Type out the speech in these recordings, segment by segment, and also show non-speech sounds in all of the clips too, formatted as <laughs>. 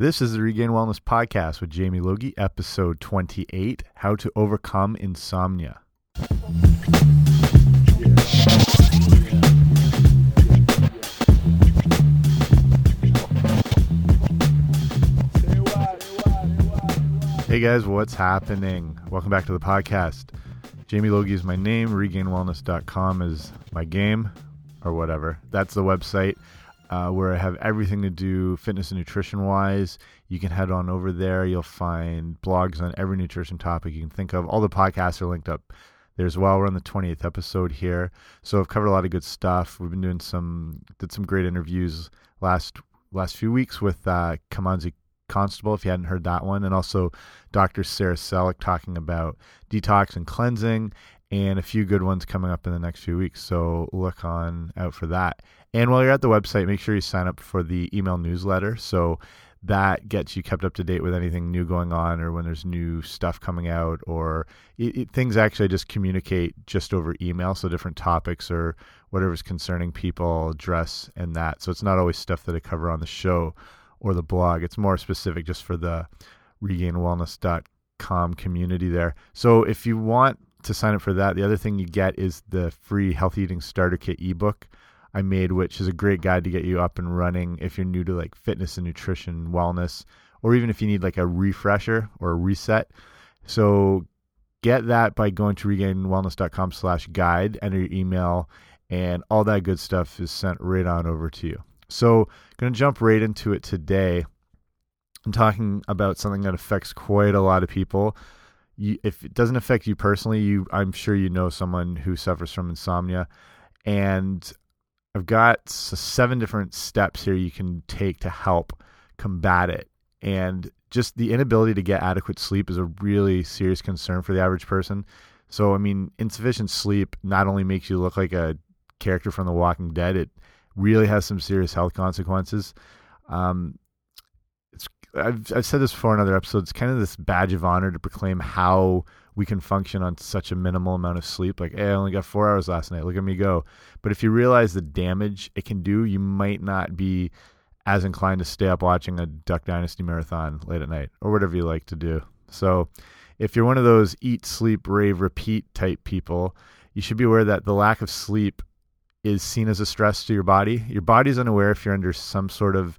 This is the Regained Wellness Podcast with Jamie Logie, episode 28 How to Overcome Insomnia. Hey guys, what's happening? Welcome back to the podcast. Jamie Logie is my name, regainedwellness.com is my game, or whatever. That's the website uh, where I have everything to do fitness and nutrition wise. You can head on over there. You'll find blogs on every nutrition topic you can think of. All the podcasts are linked up there as well. We're on the 20th episode here. So I've covered a lot of good stuff. We've been doing some, did some great interviews last last few weeks with uh, Kimanzi Constable, if you hadn't heard that one, and also Dr. Sara Celik talking about detox and cleansing, and a few good ones coming up in the next few weeks. So look on out for that. And while you're at the website, make sure you sign up for the email newsletter. So that gets you kept up to date with anything new going on or when there's new stuff coming out or it, it, things actually just communicate just over email so different topics or whatever's concerning people address and that so it's not always stuff that i cover on the show or the blog. It's more specific just for the regainedwellness.com community there. So if you want to sign up for that, the other thing you get is the free healthy eating starter kit ebook I made, which is a great guide to get you up and running if you're new to like fitness and nutrition, wellness, or even if you need like a refresher or a reset. So get that by going to regainedwellness.com slash guide, enter your email, and all that good stuff is sent right on over to you. So, going to jump right into it today. I'm talking about something that affects quite a lot of people. You, if it doesn't affect you personally, you I'm sure you know someone who suffers from insomnia, and I've got seven different steps here you can take to help combat it. And just the inability to get adequate sleep is a really serious concern for the average person. So, I mean, insufficient sleep not only makes you look like a character from The Walking Dead, it really has some serious health consequences. Um, it's I've I've said this before in other episodes. It's kind of this badge of honor to proclaim how we can function on such a minimal amount of sleep. Like, hey, I only got four hours last night. Look at me go. But if you realize the damage it can do, you might not be as inclined to stay up watching a Duck Dynasty marathon late at night or whatever you like to do. So, if you're one of those eat, sleep, rave, repeat type people, you should be aware that the lack of sleep is seen as a stress to your body. Your body's unaware if you're under some sort of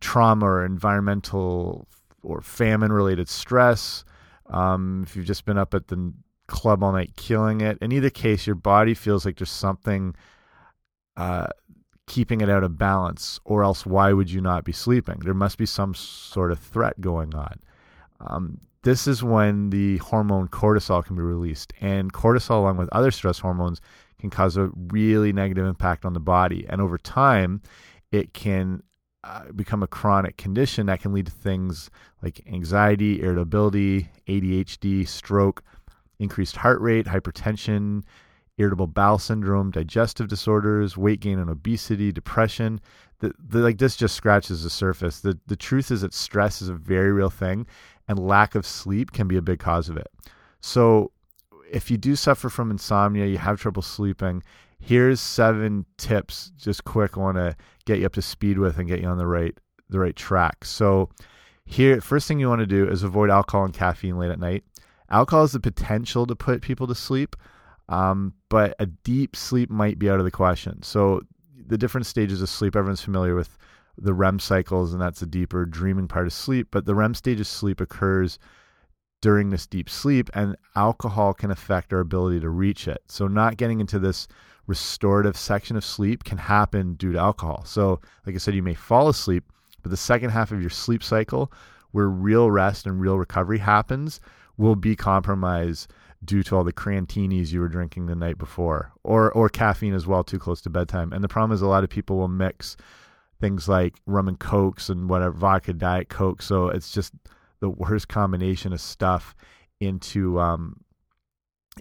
trauma or environmental or famine related stress. Um, if you've just been up at the club all night killing it, in either case, your body feels like there's something uh, keeping it out of balance, or else why would you not be sleeping? There must be some sort of threat going on. Um, this is when the hormone cortisol can be released, and cortisol, along with other stress hormones, can cause a really negative impact on the body. And over time, it can uh, become a chronic condition that can lead to things like anxiety, irritability, ADHD, stroke, increased heart rate, hypertension, irritable bowel syndrome, digestive disorders, weight gain and obesity, depression. The, the, like this just scratches the surface. The the truth is that stress is a very real thing, and lack of sleep can be a big cause of it. So if you do suffer from insomnia, you have trouble sleeping, here's seven tips, just quick, I want to get you up to speed with and get you on the right the right track. So here, first thing you want to do is avoid alcohol and caffeine late at night. Alcohol has the potential to put people to sleep, um, but a deep sleep might be out of the question. So the different stages of sleep, everyone's familiar with the REM cycles, and that's the deeper dreaming part of sleep. But the REM stage of sleep occurs during this deep sleep, and alcohol can affect our ability to reach it. So, not getting into this restorative section of sleep can happen due to alcohol. So, like I said, you may fall asleep, but the second half of your sleep cycle, where real rest and real recovery happens, will be compromised due to all the crantinis you were drinking the night before, or or caffeine as well, too close to bedtime. And the problem is, a lot of people will mix things like rum and cokes and whatever vodka, diet coke. So it's just the worst combination of stuff into um,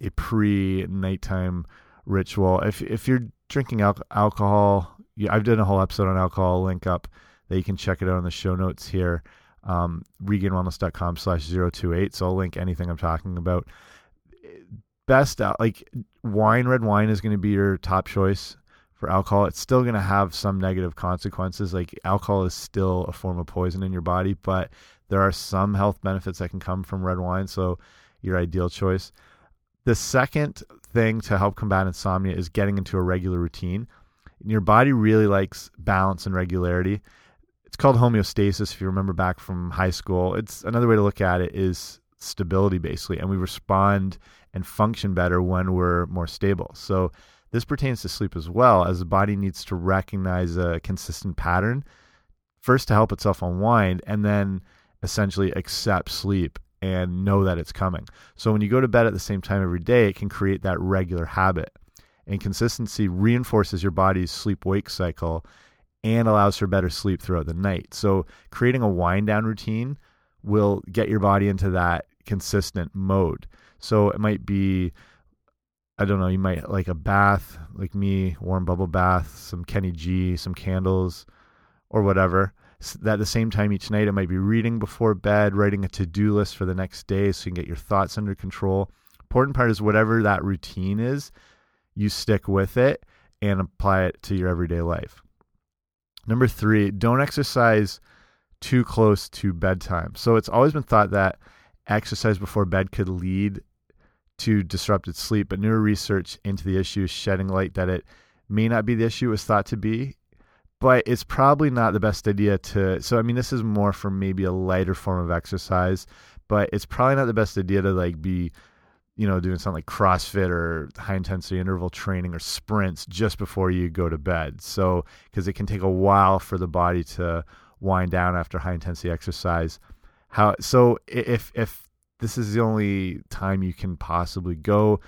a pre nighttime ritual. If if you're drinking al alcohol, yeah, I've done a whole episode on alcohol. Link up that you can check it out in the show notes here. Um, regainedwellness.com slash 028. So I'll link anything I'm talking about. Best out, like wine, red wine is going to be your top choice for alcohol. It's still going to have some negative consequences. Like alcohol is still a form of poison in your body, but there are some health benefits that can come from red wine. So, your ideal choice. The second thing to help combat insomnia is getting into a regular routine. Your body really likes balance and regularity. It's called homeostasis if you remember back from high school. It's another way to look at it is stability basically and we respond and function better when we're more stable. So this pertains to sleep as well, as the body needs to recognize a consistent pattern, first to help itself unwind, and then essentially accept sleep and know that it's coming. So when you go to bed at the same time every day, it can create that regular habit. And consistency reinforces your body's sleep wake cycle and allows for better sleep throughout the night. So creating a wind down routine will get your body into that consistent mode. So it might be I don't know, you might like a bath, like me, warm bubble bath, some Kenny G, some candles, or whatever. At the same time each night, it might be reading before bed, writing a to do list for the next day so you can get your thoughts under control. Important part is whatever that routine is, you stick with it and apply it to your everyday life. Number three, don't exercise too close to bedtime. So it's always been thought that exercise before bed could lead to disrupted sleep, but newer research into the issue is shedding light that it may not be the issue it was thought to be, but it's probably not the best idea to. So, I mean, this is more for maybe a lighter form of exercise, but it's probably not the best idea to like be, you know, doing something like CrossFit or high intensity interval training or sprints just before you go to bed. So, because it can take a while for the body to wind down after high intensity exercise. How so? If if this is the only time you can possibly go.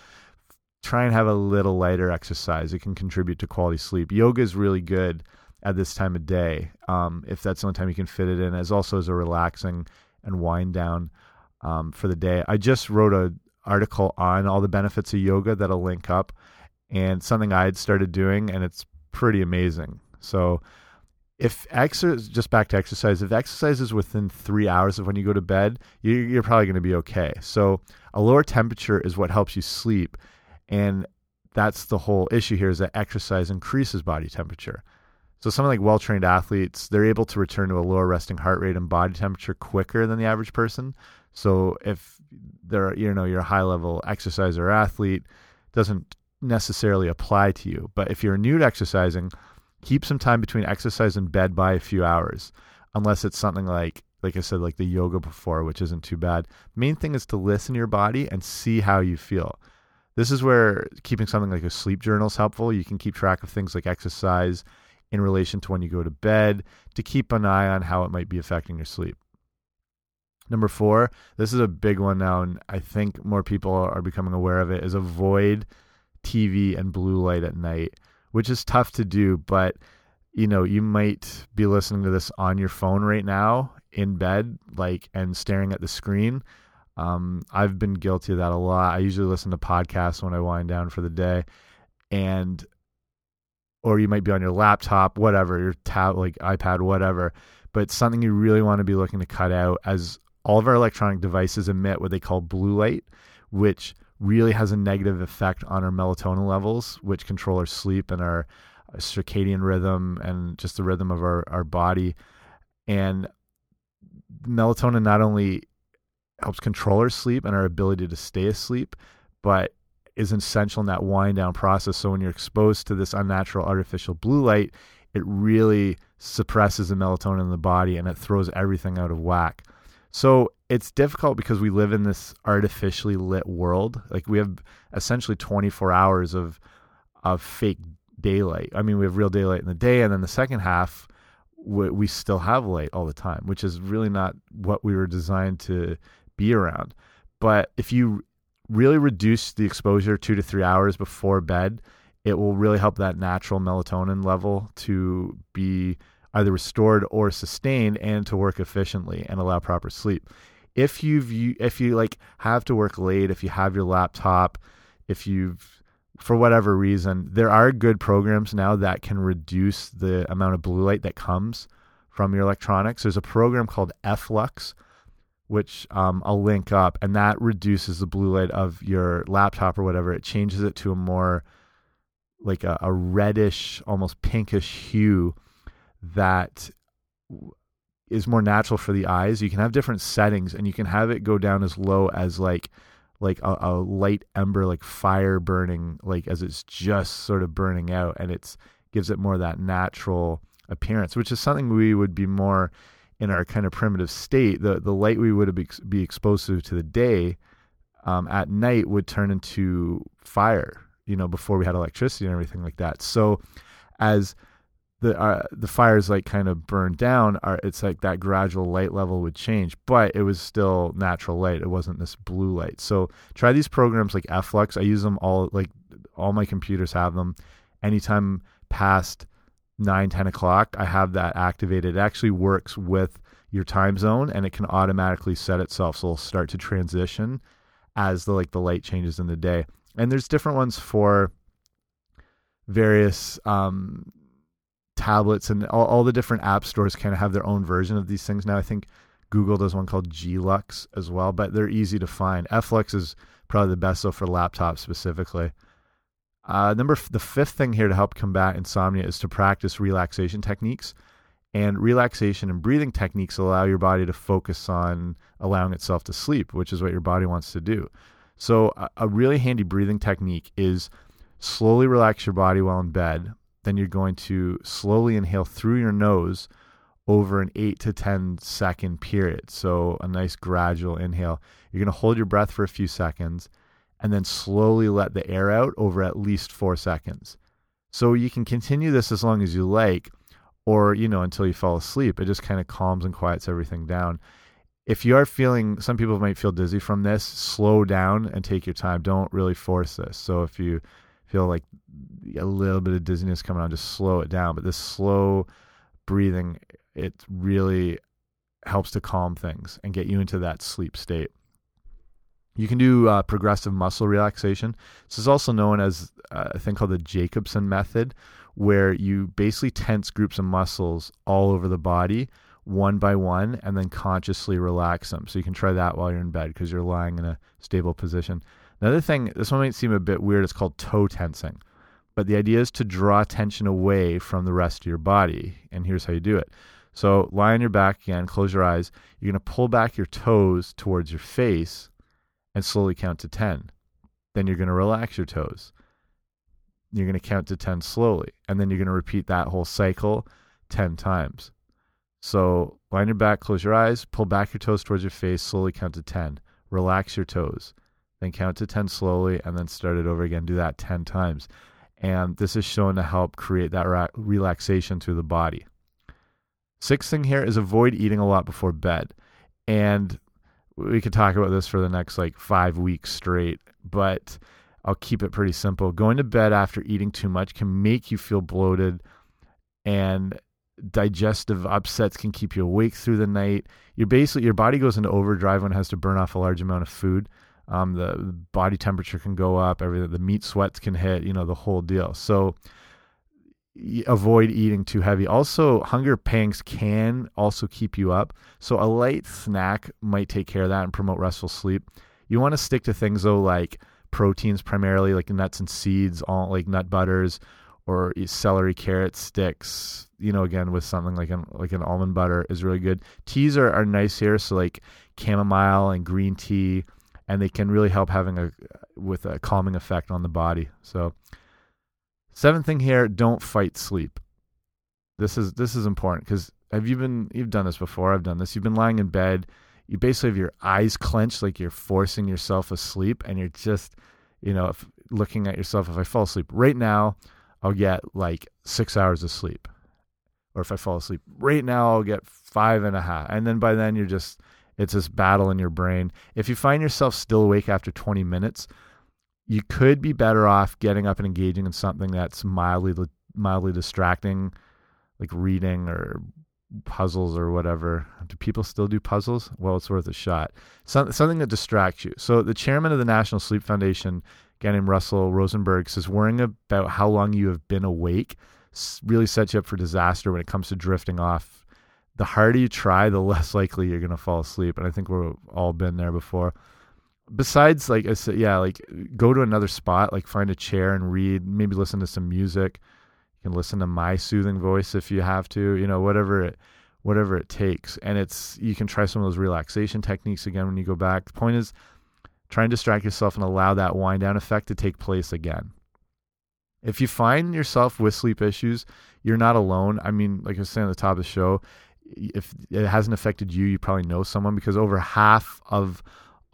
Try and have a little lighter exercise. It can contribute to quality sleep. Yoga is really good at this time of day, um, if that's the only time you can fit it in, as also as a relaxing and wind down um, for the day. I just wrote an article on all the benefits of yoga that'll link up, and something I had started doing, and it's pretty amazing. So if exercise just back to exercise if exercise is within three hours of when you go to bed you're, probably going to be okay so a lower temperature is what helps you sleep and that's the whole issue here is that exercise increases body temperature so some like well-trained athletes they're able to return to a lower resting heart rate and body temperature quicker than the average person so if they're you know you're a high level exerciser or athlete doesn't necessarily apply to you but if you're new to exercising keep some time between exercise and bed by a few hours, unless it's something like like I said, like the yoga before, which isn't too bad. Main thing is to listen to your body and see how you feel. This is where keeping something like a sleep journal is helpful. You can keep track of things like exercise in relation to when you go to bed to keep an eye on how it might be affecting your sleep. Number four, this is a big one now, and I think more people are becoming aware of it, is avoid TV and blue light at night which is tough to do, but you know, you might be listening to this on your phone right now in bed, like, and staring at the screen. Um, I've been guilty of that a lot. I usually listen to podcasts when I wind down for the day, and or you might be on your laptop, whatever, your tab, like iPad, whatever. But something you really want to be looking to cut out, as all of our electronic devices emit what they call blue light, which really has a negative effect on our melatonin levels, which control our sleep and our uh, circadian rhythm and just the rhythm of our, our body. And melatonin not only helps control our sleep and our ability to stay asleep, but is essential in that wind down process. So when you're exposed to this unnatural artificial blue light, it really suppresses the melatonin in the body and it throws everything out of whack. So it's difficult because we live in this artificially lit world. Like we have essentially 24 hours of of fake daylight. I mean, we have real daylight in the day, and then the second half we, we still have light all the time, which is really not what we were designed to be around. But if you really reduce the exposure two to three hours before bed, it will really help that natural melatonin level to be either restored or sustained and to work efficiently and allow proper sleep. If you've you, if you like have to work late, if you have your laptop, if you've for whatever reason, there are good programs now that can reduce the amount of blue light that comes from your electronics. There's a program called FLux, which um, I'll link up, and that reduces the blue light of your laptop or whatever. It changes it to a more like a, a reddish, almost pinkish hue that is more natural for the eyes. You can have different settings, and you can have it go down as low as like like a, a, light ember, like fire burning, like as it's just sort of burning out, and it's gives it more that natural appearance, which is something we would be more in our kind of primitive state. The the light we would be exposed to to the day um, at night would turn into fire, you know, before we had electricity and everything like that. So as the uh, the fires like kind of burned down are it's like that gradual light level would change but it was still natural light it wasn't this blue light so try these programs like flux i use them all like all my computers have them anytime past 9 10 o'clock i have that activated it actually works with your time zone and it can automatically set itself so it'll start to transition as the like the light changes in the day and there's different ones for various um tablets and all, all the different app stores kind of have their own version of these things now. I think Google does one called Glux as well, but they're easy to find. Flux is probably the best though for laptops specifically. Uh, number the fifth thing here to help combat insomnia is to practice relaxation techniques. And relaxation and breathing techniques allow your body to focus on allowing itself to sleep, which is what your body wants to do. So, a, a really handy breathing technique is slowly relax your body while in bed then you're going to slowly inhale through your nose over an 8 to 10 second period. So a nice gradual inhale. You're going to hold your breath for a few seconds and then slowly let the air out over at least 4 seconds. So you can continue this as long as you like or you know until you fall asleep. It just kind of calms and quiets everything down. If you are feeling some people might feel dizzy from this, slow down and take your time. Don't really force this. So if you feel like a little bit of dizziness coming on, just slow it down. But this slow breathing, it really helps to calm things and get you into that sleep state. You can do uh, progressive muscle relaxation. This is also known as uh, a thing called the Jacobson method, where you basically tense groups of muscles all over the body one by one and then consciously relax them. So you can try that while you're in bed because you're lying in a stable position. Another thing, this one might seem a bit weird, it's called toe tensing. But the idea is to draw tension away from the rest of your body. And here's how you do it. So lie on your back again, close your eyes. You're going to pull back your toes towards your face and slowly count to 10. Then you're going to relax your toes. You're going to count to 10 slowly. And then you're going to repeat that whole cycle 10 times. So line your back, close your eyes, pull back your toes towards your face, slowly count to 10. Relax your toes then count to 10 slowly, and then start it over again. Do that 10 times. And this is shown to help create that relaxation through the body. Sixth thing here is avoid eating a lot before bed. And we could talk about this for the next like five weeks straight, but I'll keep it pretty simple. Going to bed after eating too much can make you feel bloated, and digestive upsets can keep you awake through the night. You're basically your body goes into overdrive when it has to burn off a large amount of food. Um, the body temperature can go up, everything. The meat sweats can hit, you know, the whole deal. So avoid eating too heavy. Also, hunger pangs can also keep you up. So a light snack might take care of that and promote restful sleep. You want to stick to things though like proteins primarily, like nuts and seeds, all like nut butters or celery, carrot sticks. You know, again with something like an like an almond butter is really good. Teas are, are nice here, so like chamomile and green tea and they can really help having a with a calming effect on the body. So seventh thing here, don't fight sleep. This is this is important because have you been you've done this before? I've done this. You've been lying in bed, you basically have your eyes clenched like you're forcing yourself asleep, and you're just you know if, looking at yourself. If I fall asleep right now, I'll get like six hours of sleep, or if I fall asleep right now, I'll get five and a half, and then by then you're just it's this battle in your brain. If you find yourself still awake after 20 minutes, you could be better off getting up and engaging in something that's mildly mildly distracting, like reading or puzzles or whatever. Do people still do puzzles? Well, it's worth a shot. Some, something that distracts you. So the chairman of the National Sleep Foundation, a guy named Russell Rosenberg, says worrying about how long you have been awake really sets you up for disaster when it comes to drifting off the harder you try, the <laughs> less likely you're going to fall asleep. And I think we've all been there before. Besides like I said, yeah, like go to another spot, like find a chair and read, maybe listen to some music. You can listen to my soothing voice if you have to, you know, whatever it whatever it takes. And it's you can try some of those relaxation techniques again when you go back. The point is try and distract yourself and allow that wind down effect to take place again. If you find yourself with sleep issues, you're not alone. I mean, like I was saying at the top of the show, if it hasn't affected you, you probably know someone because over half of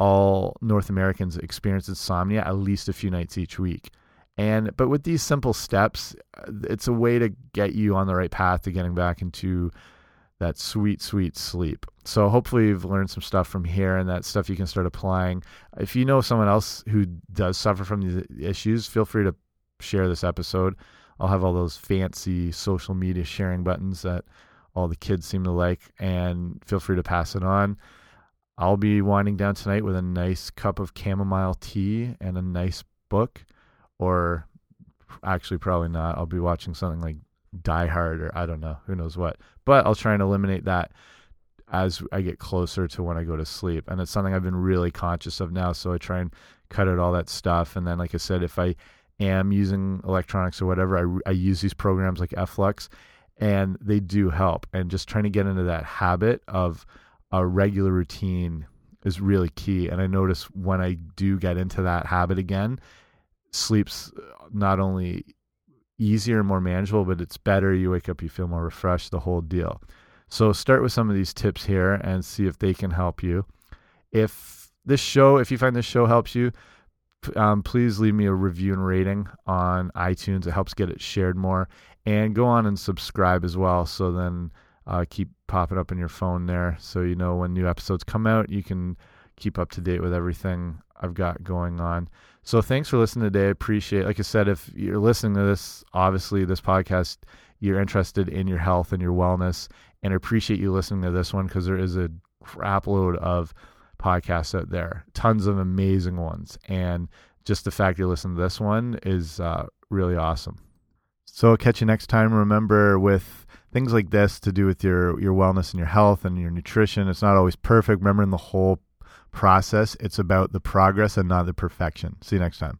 all North Americans experience insomnia at least a few nights each week. And but with these simple steps, uh, it's a way to get you on the right path to getting back into that sweet, sweet sleep. So hopefully you've learned some stuff from here and that stuff you can start applying. If you know someone else who does suffer from these issues, feel free to share this episode. I'll have all those fancy social media sharing buttons that all the kids seem to like, and feel free to pass it on. I'll be winding down tonight with a nice cup of chamomile tea and a nice book, or actually, probably not. I'll be watching something like Die Hard or I don't know, who knows what. But I'll try and eliminate that as I get closer to when I go to sleep. And it's something I've been really conscious of now. So I try and cut out all that stuff. And then, like I said, if I am using electronics or whatever, I, I use these programs like Flux and they do help. And just trying to get into that habit of a regular routine is really key. And I notice when I do get into that habit again, sleep's not only easier and more manageable, but it's better. You wake up, you feel more refreshed, the whole deal. So start with some of these tips here and see if they can help you. If this show, if you find this show helps you, um, please leave me a review and rating on iTunes. It helps get it shared more and go on and subscribe as well. So then uh, keep popping up in your phone there, so you know when new episodes come out. You can keep up to date with everything I've got going on. So thanks for listening today. I appreciate. Like I said, if you're listening to this, obviously this podcast, you're interested in your health and your wellness, and I appreciate you listening to this one because there is a crap load of podcasts out there, tons of amazing ones, and just the fact you listen to this one is uh, really awesome. So catch you next time. Remember, with things like this to do with your your wellness and your health and your nutrition, it's not always perfect. Remember, in the whole process, it's about the progress and not the perfection. See you next time.